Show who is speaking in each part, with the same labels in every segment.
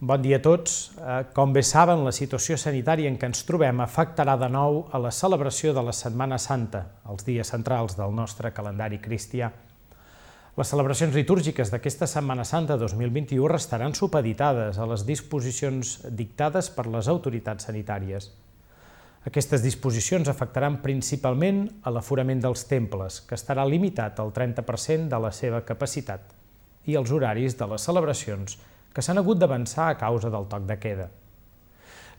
Speaker 1: Bon dia a tots. Eh, com bé saben, la situació sanitària en què ens trobem afectarà de nou a la celebració de la Setmana Santa, els dies centrals del nostre calendari cristià. Les celebracions litúrgiques d'aquesta Setmana Santa 2021 restaran supeditades a les disposicions dictades per les autoritats sanitàries. Aquestes disposicions afectaran principalment a l'aforament dels temples, que estarà limitat al 30% de la seva capacitat, i els horaris de les celebracions, que s'han hagut d'avançar a causa del toc de queda.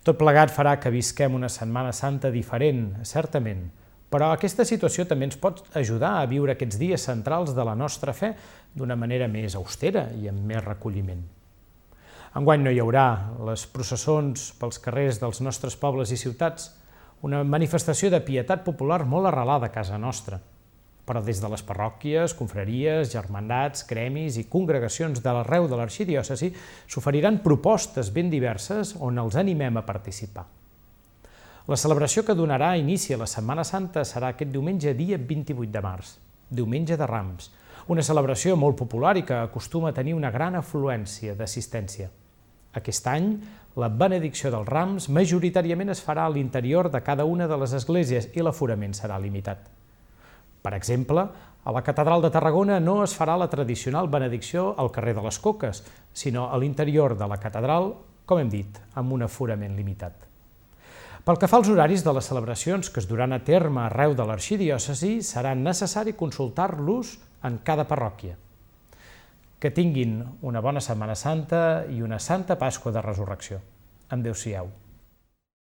Speaker 1: Tot plegat farà que visquem una Setmana Santa diferent, certament, però aquesta situació també ens pot ajudar a viure aquests dies centrals de la nostra fe d'una manera més austera i amb més recolliment. Enguany no hi haurà les processons pels carrers dels nostres pobles i ciutats, una manifestació de pietat popular molt arrelada a casa nostra – però des de les parròquies, confraries, germandats, gremis i congregacions de l'arreu de l'arxidiòcesi s'oferiran propostes ben diverses on els animem a participar. La celebració que donarà inici a la Setmana Santa serà aquest diumenge dia 28 de març, diumenge de Rams, una celebració molt popular i que acostuma a tenir una gran afluència d'assistència. Aquest any, la benedicció dels rams majoritàriament es farà a l'interior de cada una de les esglésies i l'aforament serà limitat. Per exemple, a la Catedral de Tarragona no es farà la tradicional benedicció al carrer de les Coques, sinó a l'interior de la catedral, com hem dit, amb un aforament limitat. Pel que fa als horaris de les celebracions que es duran a terme arreu de l'arxidiòcesi, serà necessari consultar-los en cada parròquia. Que tinguin una bona Setmana Santa i una Santa Pasqua de Resurrecció. Adéu-siau.